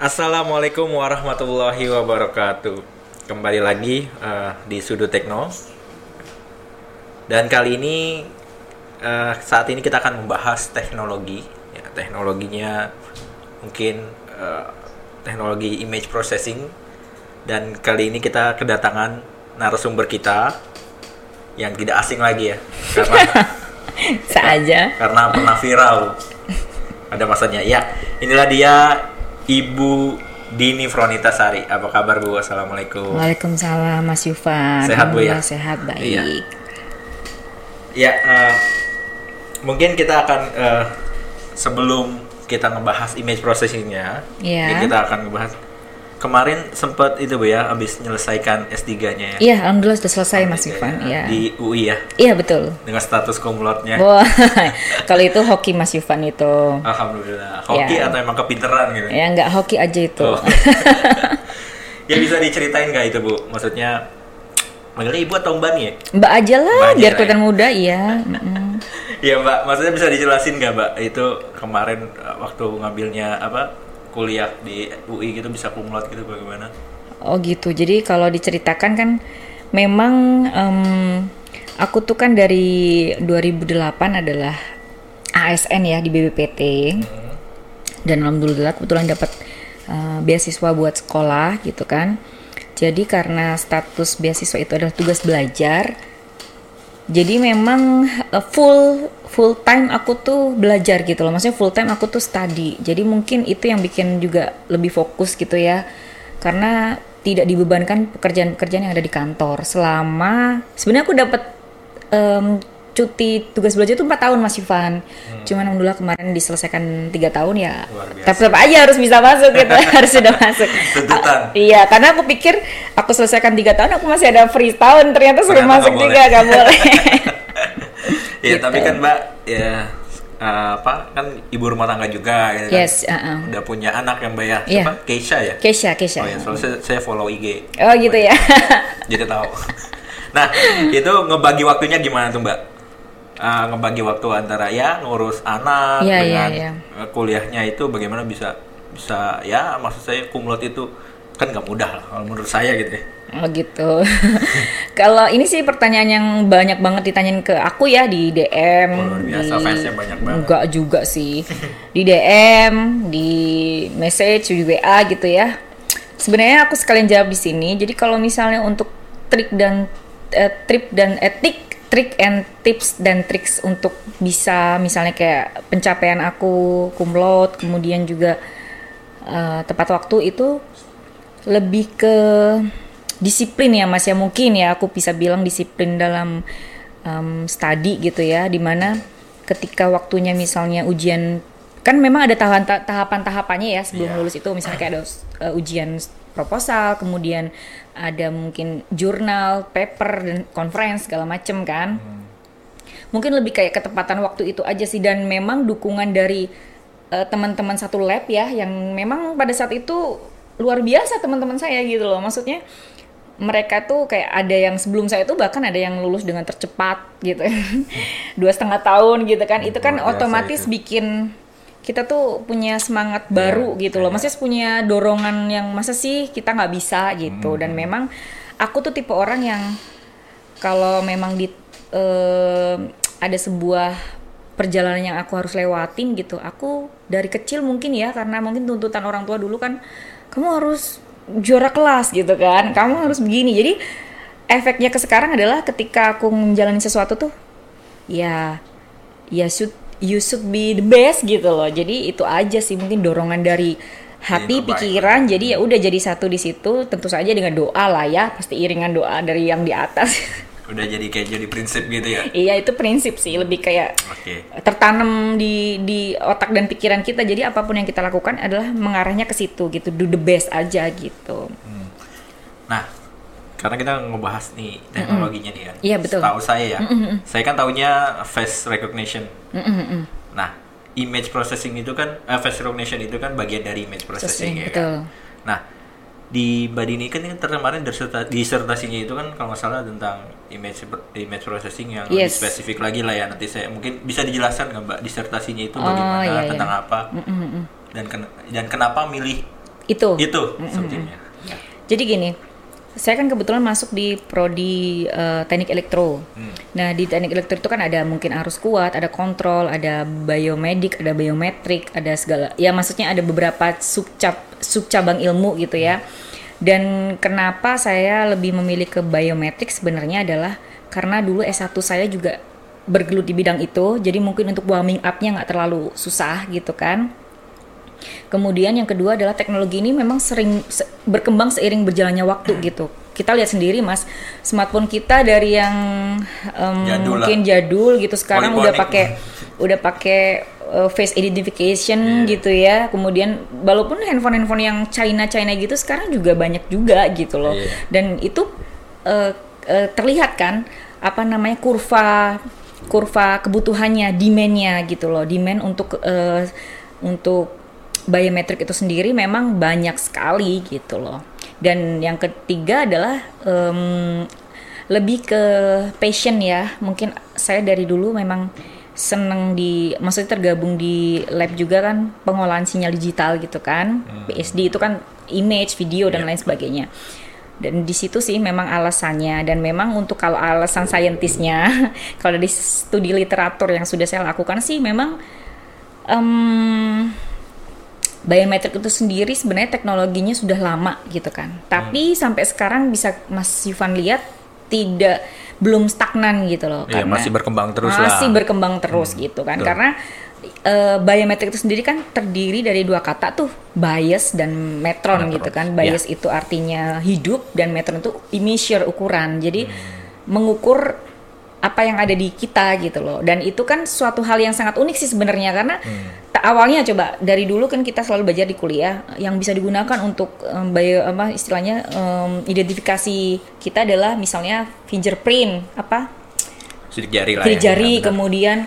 Assalamualaikum warahmatullahi wabarakatuh. Kembali lagi uh, di Sudut Tekno. Dan kali ini uh, saat ini kita akan membahas teknologi. Ya, teknologinya mungkin uh, teknologi image processing. Dan kali ini kita kedatangan narasumber kita yang tidak asing lagi ya, karena saja karena pernah viral ada masanya. Ya, inilah dia Ibu Dini Fronita Sari. Apa kabar Bu? Assalamualaikum. Waalaikumsalam Mas Yufan. Sehat, Bu, ya? Sehat baik. Iya. Ya, eh, mungkin kita akan eh, sebelum kita ngebahas image processingnya, Iya. ini kita akan ngebahas kemarin sempat itu Bu ya, habis menyelesaikan S3-nya ya. Iya, alhamdulillah sudah selesai Mas S3-nya Yufan. Iya. Di UI ya, Iya betul. dengan status laude-nya. Wah, kalau itu hoki Mas Yufan itu. Alhamdulillah. Hoki Ya. atau emang kepinteran gitu? Ya nggak hoki aja itu. Oh. ya bisa diceritain nggak itu Bu? Maksudnya manggilnya ibu atau mbak nih ya? Mbak aja lah, Mbak aja biar lah kelihatan muda, iya. Iya mbak, maksudnya bisa dijelasin nggak mbak? Itu kemarin uh, waktu ngambilnya apa kuliah di UI gitu bisa kumlot gitu bagaimana? Oh gitu. Jadi kalau diceritakan kan memang em, aku tuh kan dari 2008 adalah ASN ya di BBPT. Dan alhamdulillah kebetulan dapat eh, beasiswa buat sekolah gitu kan. Jadi karena status beasiswa itu adalah tugas belajar, jadi memang eh, full full time aku tuh belajar gitu loh. Maksudnya full time aku tuh study. Jadi mungkin itu yang bikin juga lebih fokus gitu ya. Karena tidak dibebankan pekerjaan-pekerjaan yang ada di kantor. Selama sebenarnya aku dapat em, cuti tugas belajar itu 4 tahun Mas Ivan. Cuman alhamdulillah kemarin diselesaikan tiga tahun ya. Tapi tetap aja harus bisa masuk gitu. harus sudah masuk. Tuntutan. Iya, karena aku pikir aku selesaikan tiga tahun aku masih ada free tahun. Ternyata suruh Ternyata masuk nggak juga boleh. gak boleh. Ya Gitu. tapi kan mbak ya uh, apa kan ibu rumah tangga juga gitu kan? Yes, uh-uh. Udah punya anak yang mbak ya? Iya. Siapa? Keisha ya? Kesha, Kesha. Oh ya, soalnya saya, saya follow IG. Oh gitu ya. Jadi tahu. nah itu ngebagi waktunya gimana tuh mbak? Uh, ngebagi waktu antara ya ngurus anak Iya, dengan iya, uh, kuliahnya itu bagaimana bisa bisa ya maksud saya kumlot itu kan nggak mudah lah kalau menurut saya gitu ya. Oh gitu. Kalau ini sih pertanyaan yang banyak banget ditanyain ke aku ya di DM. Oh, luar biasa, di... fansnya banyak banget. Enggak juga sih. Di DM, di message, di WA gitu ya. Sebenarnya aku sekalian jawab di sini. Jadi kalau misalnya untuk trik dan eh, trip dan etik trik and tips dan triks untuk bisa misalnya kayak pencapaian aku kumlot kemudian juga eh, tepat waktu itu lebih ke disiplin ya mas ya mungkin ya aku bisa bilang disiplin dalam em, study gitu ya di mana ketika waktunya misalnya ujian kan memang ada tahapan tahapan tahapannya ya sebelum Iya. lulus itu misalnya kayak ada uh, ujian proposal kemudian ada mungkin jurnal paper dan conference segala macem kan. Mungkin lebih kayak ketepatan waktu itu aja sih dan memang dukungan dari eh, teman-teman satu lab ya yang memang pada saat itu luar biasa teman-teman saya gitu loh. Maksudnya mereka tuh kayak ada yang sebelum saya tuh bahkan ada yang lulus dengan tercepat gitu. Dua setengah tahun gitu kan. Itu kan Luar otomatis itu. bikin kita tuh punya semangat baru Iya, gitu loh. iya. maksudnya punya dorongan yang masa sih kita nggak bisa gitu. Dan memang aku tuh tipe orang yang kalau memang di eh, ada sebuah perjalanan yang aku harus lewatin gitu aku dari kecil mungkin ya karena mungkin tuntutan orang tua dulu kan kamu harus juara kelas gitu kan. Kamu harus begini. Jadi efeknya ke sekarang adalah ketika aku menjalani sesuatu tuh ya ya should you should be the best gitu loh. Jadi itu aja sih mungkin dorongan dari hati pikiran. Jadi ya udah jadi satu di situ tentu saja dengan doa lah ya. Pasti iringan doa dari yang di atas. Udah jadi kayak jadi prinsip gitu ya. iya itu prinsip sih. Lebih kayak Oke. tertanam di di otak dan pikiran kita. Jadi apa pun yang kita lakukan adalah mengarahnya ke situ gitu. Do the best aja gitu. Nah, karena kita ngebahas nih teknologinya nih kan. Iya, betul. Tahu saya ya. Saya kan taunya face recognition. Mm-mm-mm. Nah, image processing itu kan eh, face recognition itu kan bagian dari image processing ya betul kan. Nah, di Badini kan yang kemarin diserta- disertasinya itu kan kalau nggak salah tentang image image processing yang lebih Yes. spesifik lagi lah ya nanti saya mungkin bisa dijelaskan nggak mbak disertasinya itu Oh, bagaimana iya, iya. tentang apa Mm-mm-mm. dan ken- dan kenapa milih Itu. Itu subjeknya. Jadi gini, saya kan kebetulan masuk di prodi eh, teknik elektro. Nah di teknik elektro itu kan ada mungkin arus kuat, ada kontrol, ada biomedik, ada biometrik, ada segala. Ya maksudnya ada beberapa subcab subcabang ilmu gitu ya. Dan kenapa saya lebih memilih ke biometrik sebenarnya adalah karena dulu S1 saya juga bergelut di bidang itu. Jadi mungkin untuk warming up-nya nggak terlalu susah gitu kan. Kemudian yang kedua adalah teknologi ini memang sering se- berkembang seiring berjalannya waktu gitu. Kita lihat sendiri mas, smartphone kita dari yang em, Jadul mungkin jadul gitu sekarang udah pakai udah pakai uh, face identification Iya. gitu ya. Kemudian walaupun handphone-handphone yang China-China gitu sekarang juga banyak juga gitu loh. Iya. Dan itu uh, uh, terlihat kan apa namanya kurva kurva kebutuhannya, demand-nya gitu loh. Demand untuk uh, untuk biometrik itu sendiri memang banyak sekali gitu loh. Dan yang ketiga adalah em, lebih ke passion ya. Mungkin saya dari dulu memang seneng di, maksudnya tergabung di lab juga kan pengolahan sinyal digital gitu kan. PSD itu kan image, video dan lain sebagainya. Dan di situ sih memang alasannya dan memang untuk kalau alasan saintisnya, kalau dari studi literatur yang sudah saya lakukan sih memang em, biometrik itu sendiri sebenarnya teknologinya sudah lama gitu kan. Tapi sampai sekarang bisa Mas Yufan lihat tidak belum stagnan gitu loh. Iya, masih berkembang terus masih lah. berkembang terus gitu kan. betul. Karena eh, biometrik itu sendiri kan terdiri dari dua kata tuh bias dan metron, Metron, gitu kan. Bias itu artinya hidup dan metron itu measure ukuran. Jadi Hmm. mengukur apa yang ada di kita gitu loh. Dan itu kan suatu hal yang sangat unik sih sebenarnya karena Hmm. Awalnya coba dari dulu kan kita selalu belajar di kuliah yang bisa digunakan untuk em, bio apa istilahnya em, identifikasi kita adalah misalnya fingerprint apa Sidik jari lah. sidik ya, jari benar. kemudian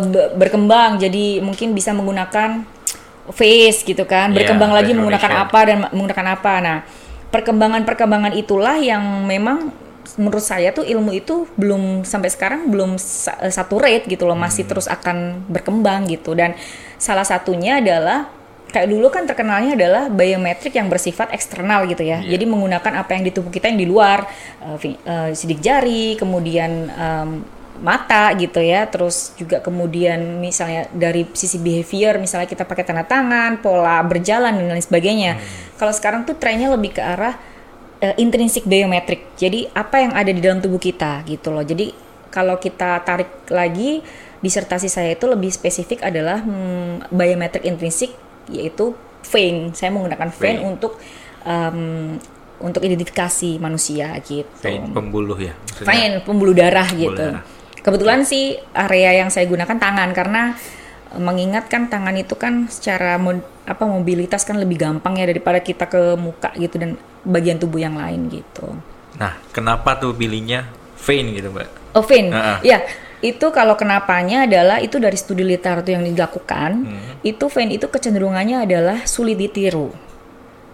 be- berkembang jadi mungkin bisa menggunakan face gitu kan Iya, berkembang lagi face menggunakan apa dan menggunakan apa nah perkembangan-perkembangan itulah yang memang menurut saya tuh ilmu itu belum sampai sekarang belum eh, saturate gitu loh masih terus akan berkembang gitu dan salah satunya adalah kayak dulu kan terkenalnya adalah biometrik yang bersifat eksternal gitu ya. Iya. Jadi menggunakan apa yang di tubuh kita yang di luar, fi- eh, sidik jari, kemudian em, mata gitu ya. Terus juga kemudian misalnya dari sisi behavior, misalnya kita pakai tanda tangan, pola berjalan dan lain sebagainya. Kalau sekarang tuh trennya lebih ke arah eh, intrinsic biometrik. Jadi apa yang ada di dalam tubuh kita gitu loh. Jadi kalau kita tarik lagi disertasi saya itu lebih spesifik adalah hmm, biometrik intrinsik yaitu vein. Saya menggunakan vein, Vein. untuk em, untuk identifikasi manusia gitu. Vein pembuluh ya. maksudnya. Vein pembuluh darah Pembuluh gitu. darah. Kebetulan sih area yang saya gunakan tangan karena mengingatkan tangan itu kan secara apa mobilitas kan lebih gampang ya daripada kita ke muka gitu dan bagian tubuh yang lain gitu. Nah, kenapa tuh pilihnya vein gitu, Mbak? Oh, vein. Ah, ah. Ya, itu kalau kenapanya adalah itu dari studi literatur yang dilakukan, Hmm. itu vein itu kecenderungannya adalah sulit ditiru.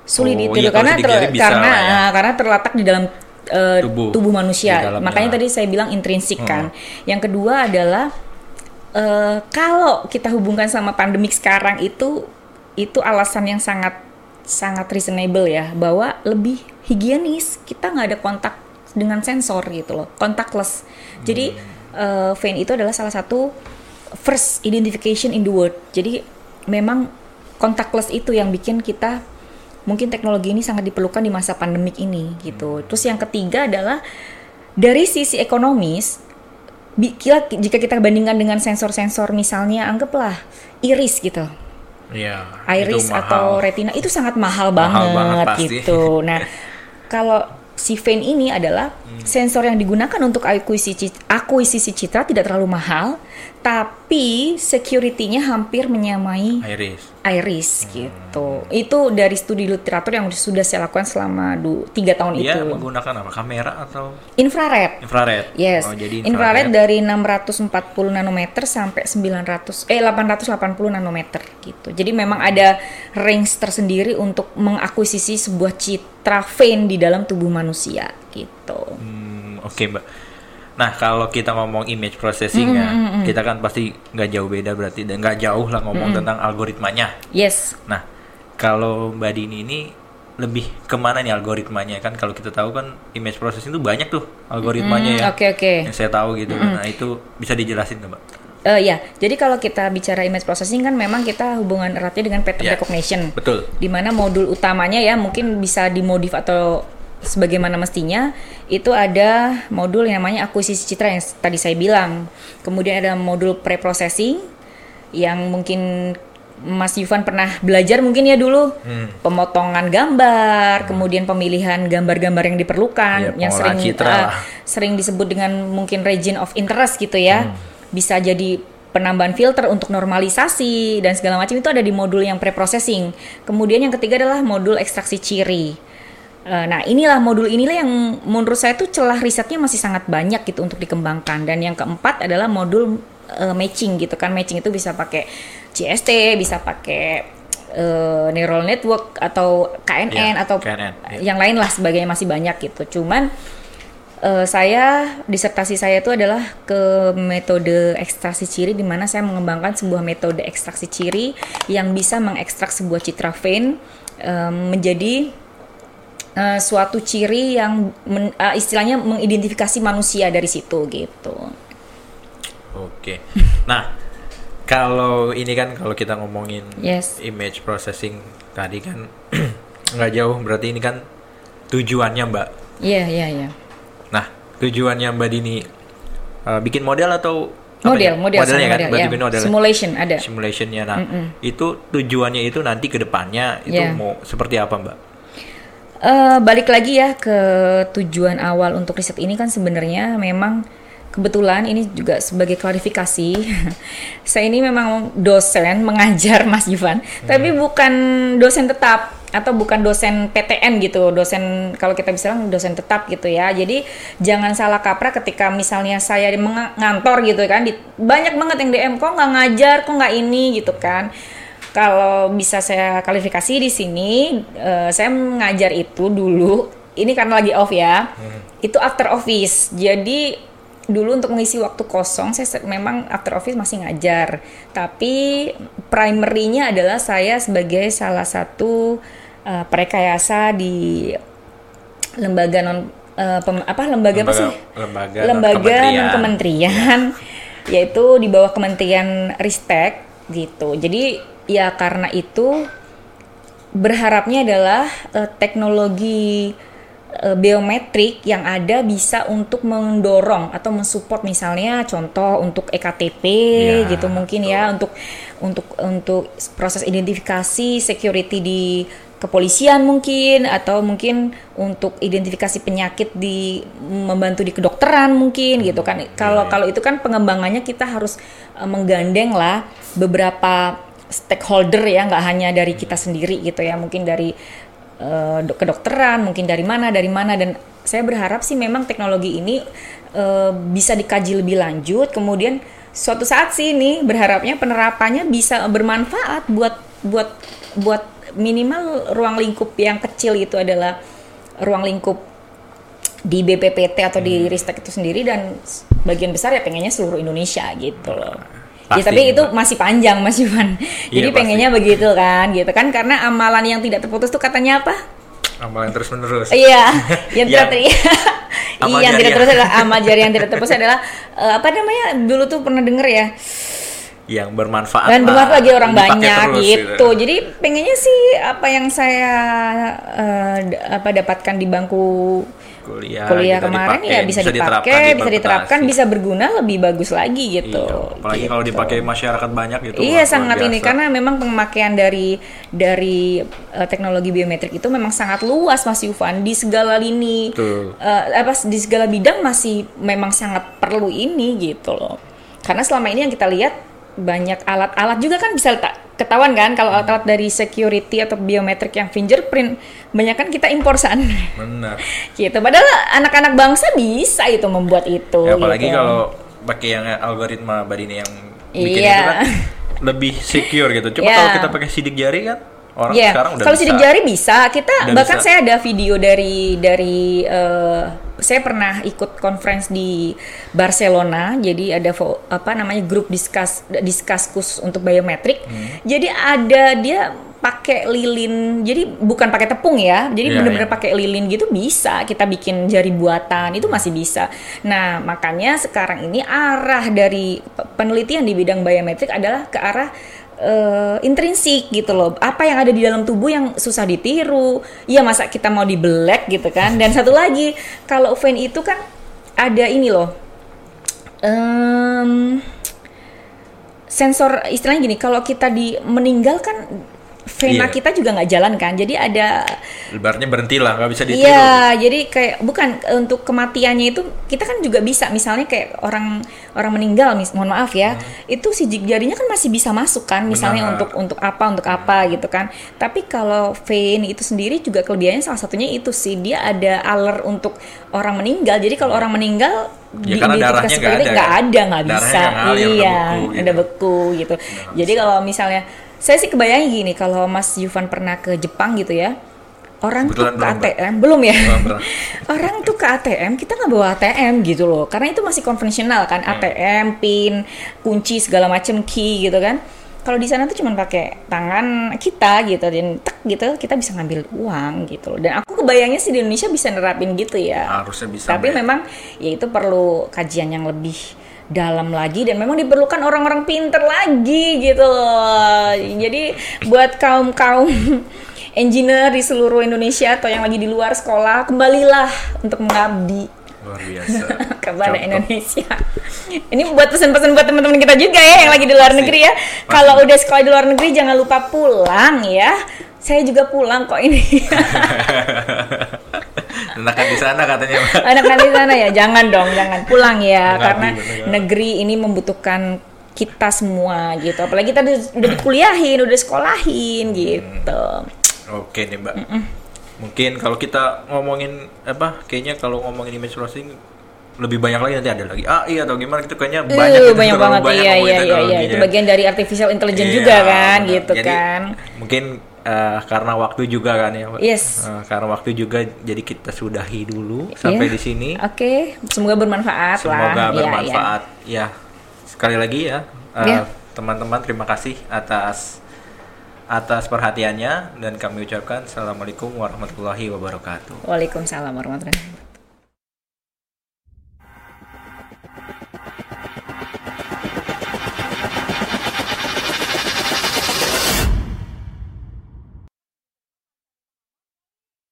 Sulit Oh, ditiru iya, karena ter- karena ya. ah, karena terletak di dalam eh, Tubuh. tubuh, manusia. Hmm. Makanya tadi saya bilang intrinsik kan. Yang kedua adalah eh, kalau kita hubungkan sama pandemik sekarang itu itu alasan yang sangat sangat reasonable ya bahwa lebih higienis kita nggak ada kontak dengan sensor gitu loh contactless. Jadi eh, vein itu adalah salah satu first identification in the world. Jadi memang contactless itu yang bikin kita mungkin teknologi ini sangat diperlukan di masa pandemik ini gitu. Terus yang ketiga adalah dari sisi ekonomis bi- kira jika kita bandingkan dengan sensor-sensor misalnya anggaplah iris gitu Iya. iris atau retina itu sangat mahal, Mahal banget, banget pasti. gitu. Nah, kalau si vein ini adalah Hmm. sensor yang digunakan untuk akuisisi akuisisi citra tidak terlalu mahal, tapi security-nya hampir menyamai iris. iris gitu. Itu dari studi literatur yang sudah saya lakukan selama du- tiga tahun Dia itu. menggunakan apa? Kamera atau Infrared. infrared? Yes. Oh, jadi infrared dari 640 nanometer sampai 900 eh 880 nanometer gitu. Jadi memang ada range tersendiri untuk mengakuisisi sebuah citra vein di dalam tubuh manusia gitu. Hmm, Oke, Mbak. Nah, kalau kita ngomong image processing ya, kita kan pasti nggak jauh beda berarti dan nggak jauh lah ngomong tentang algoritmanya. Yes. Nah, kalau Mbak Dini ini lebih ke mana nih algoritmanya kan kalau kita tahu kan image processing itu banyak tuh algoritmanya Hmm, ya Oke oke. yang saya tahu gitu nah itu bisa dijelasin mbak Eh, ya, jadi kalau kita bicara image processing kan memang kita hubungan eratnya dengan pattern Ya. recognition. betul di mana modul utamanya ya mungkin bisa dimodif atau sebagaimana mestinya itu ada modul yang namanya akuisisi citra yang tadi saya bilang. Kemudian ada modul pre-processing yang mungkin Mas Yufan pernah belajar mungkin ya dulu Hmm. pemotongan gambar, kemudian pemilihan gambar-gambar yang diperlukan Iya, yang sering citra lah. sering disebut dengan mungkin region of interest gitu ya. Bisa jadi penambahan filter untuk normalisasi dan segala macam itu ada di modul yang pre-processing. Kemudian yang ketiga adalah modul ekstraksi ciri. Eh, Nah, inilah modul inilah yang menurut saya tuh celah risetnya masih sangat banyak gitu untuk dikembangkan. Dan yang keempat adalah modul eh, matching gitu kan. Matching itu bisa pakai CST, bisa pakai eh, neural network atau KNN Ya, atau KNN, ya. yang lain lah sebagainya masih banyak gitu. Cuman eh, saya disertasi saya itu adalah ke metode ekstraksi ciri di mana saya mengembangkan sebuah metode ekstraksi ciri yang bisa mengekstrak sebuah citra vein eh, menjadi eh, suatu ciri yang men- eh, istilahnya mengidentifikasi manusia dari situ gitu. Oke. Nah, kalau ini kan kalau kita ngomongin Yes. image processing tadi kan nggak jauh berarti ini kan tujuannya Mbak. Iya iya iya. Nah, tujuannya Mbak Dini uh, bikin model atau apa Model ya? model modelnya kan model, ya. model Simulation ada. simulationnya. Nah, itu tujuannya itu nanti ke depannya itu Ya. mau seperti apa Mbak? Eh, balik lagi ya ke tujuan awal untuk riset ini kan sebenarnya memang kebetulan ini juga sebagai klarifikasi saya ini memang dosen mengajar Mas Yufan tapi bukan dosen tetap atau bukan dosen PTN gitu dosen kalau kita bilang dosen tetap gitu ya jadi jangan salah kaprah ketika misalnya saya di menga- ngantor gitu kan di- banyak banget yang DM kok nggak ngajar kok nggak ini gitu kan kalau bisa saya klarifikasi di sini, eh, saya mengajar itu dulu. Ini karena lagi off ya. Itu after office. Jadi dulu untuk mengisi waktu kosong, saya memang after office masih ngajar. Tapi primary-nya adalah saya sebagai salah satu eh, perekayasa di lembaga non eh, pem- apa lembaga, apa Lembaga- sih? lembaga lembaga non kementerian yaitu di bawah Kementerian Ristek gitu. Jadi ya karena itu berharapnya adalah eh, teknologi eh, biometrik yang ada bisa untuk mendorong atau mensupport misalnya contoh untuk ektp Ya, gitu mungkin ya untuk untuk untuk proses identifikasi security di kepolisian mungkin atau mungkin untuk identifikasi penyakit di membantu di kedokteran mungkin gitu kan kalau iya. kalau itu kan pengembangannya kita harus eh, menggandeng lah beberapa stakeholder ya nggak hanya dari kita sendiri gitu ya mungkin dari dok- kedokteran mungkin dari mana dari mana dan saya berharap sih memang teknologi ini eh, bisa dikaji lebih lanjut kemudian suatu saat sih ini berharapnya penerapannya bisa bermanfaat buat buat buat minimal ruang lingkup yang kecil itu adalah ruang lingkup di BPPT atau di Hmm. Ristek itu sendiri dan bagian besar ya pengennya seluruh Indonesia gitu loh. Ya Pasti, tapi itu Mbak. masih panjang Mas Iwan. Jadi Iya, pengennya begitu kan gitu kan karena amalan yang tidak terputus tuh katanya apa? Amalan terus menerus. Iya, yang tidak amal Iya, yang tidak terputus adalah amal jariah yang tidak terputus adalah eh, apa namanya? Dulu tuh pernah denger ya. Yang bermanfaat. dan bermanfaat bagi orang banyak terus, gitu. Jadi pengennya sih apa yang saya d- apa dapatkan di bangku Kuliah, kuliah gitu, kemarin dipakai, ya bisa, diterapkan dipakai, di bisa diterapkan, bisa berguna lebih bagus lagi gitu. Iya, apalagi Gitu. kalau dipakai masyarakat banyak gitu. Iya sangat ini karena memang pemakaian dari dari eh, teknologi biometrik itu memang sangat luas Mas Yufan di segala lini Betul. eh, apa di segala bidang masih memang sangat perlu ini gitu loh. Karena selama ini yang kita lihat banyak alat-alat juga kan bisa ketahuan kan kalau alat-alat dari security atau biometrik yang fingerprint banyak kan kita impor sana Benar. gitu. Padahal anak-anak bangsa bisa itu membuat itu. Ya, apalagi gitu. kalau pakai yang algoritma Badini yang bikin Iya. itu kan lebih secure gitu. Coba Iya. kalau kita pakai sidik jari kan orang Iya, sekarang udah kalau sidik jari bisa. Kita Udah bahkan bisa. saya ada video dari dari eh, saya pernah ikut conference di Barcelona. Jadi ada apa namanya grup diskus diskus khusus untuk biometrik. Hmm. Jadi ada dia pakai lilin jadi bukan pakai tepung ya jadi Iya, bener-bener iya. pakai lilin gitu bisa kita bikin jari buatan itu masih bisa nah makanya sekarang ini arah dari pe- penelitian di bidang biometrik adalah ke arah eh, intrinsik gitu loh. Apa yang ada di dalam tubuh yang susah ditiru? Ya masa kita mau di black gitu kan? Dan satu lagi kalau vein itu kan ada ini loh em, sensor istilahnya gini kalau kita di meninggal kan vena Iya. kita juga nggak jalan kan jadi ada Lebarnya berhenti lah, nggak bisa ditiru. Iya, jadi kayak bukan untuk kematiannya itu kita kan juga bisa misalnya kayak orang orang meninggal, mis, mohon maaf ya, itu sidik jarinya kan masih bisa masuk kan, misalnya Benar. untuk untuk apa untuk apa gitu kan. Tapi kalau vein itu sendiri juga kelebihannya salah satunya itu sih dia ada alert untuk orang meninggal. Jadi kalau orang meninggal Ya, karena darahnya nggak ada, nggak ada nggak bisa, nggak ngalir, udah iya, beku gitu. udah beku gitu. Jadi kalau misalnya saya sih kebayangnya gini, kalau Mas Yufan pernah ke Jepang gitu ya, orang tuh Kebetulan ke belum. ATM belum ya? Belum orang tuh ke ATM kita nggak bawa ATM gitu loh, karena itu masih konvensional kan, Hmm. ATM, PIN, kunci segala macam key gitu kan. Kalau di sana tuh cuma pakai tangan kita gitu dan tek gitu kita bisa ngambil uang gitu loh. Dan aku kebayangnya sih di Indonesia bisa nerapin gitu ya. Harusnya bisa. Tapi Mbak. memang ya itu perlu kajian yang lebih dalam lagi dan memang diperlukan orang-orang pinter lagi gitu loh. Jadi buat kaum-kaum engineer di seluruh Indonesia atau yang lagi di luar sekolah, kembalilah untuk mengabdi luar biasa. kepada Contoh. Indonesia. Ini buat pesan-pesan buat teman-teman kita juga ya yang lagi di luar Pasti. negeri ya. Kalau udah sekolah di luar negeri jangan lupa pulang ya. Saya juga pulang kok ini. Enakan di sana katanya. Mbak. anak-anak di sana ya jangan dong jangan pulang ya karena bernegara. negeri ini membutuhkan kita semua gitu apalagi kita udah, dikuliahin udah sekolahin gitu Oke nih Mbak. Mungkin kalau kita ngomongin apa, kayaknya kalau ngomongin image processing lebih banyak lagi nanti ada lagi AI atau gimana gitu kayaknya banyak, banyak gitu, banyak banget iya iya ngomongin iya iya itu bagian dari artificial intelligence Iya, juga kan benar. gitu Jadi, kan Mungkin eh, karena waktu juga kan ya. Yes. Eh, karena waktu juga jadi kita sudahi dulu sampai Iya. di sini. oke semoga bermanfaat lah Semoga Iya, iya. bermanfaat. Ya, sekali lagi ya, eh, Iya. teman-teman terima kasih atas atas perhatiannya dan kami ucapkan assalamualaikum warahmatullahi wabarakatuh. Waalaikumsalam warahmatullahi wabarakatuh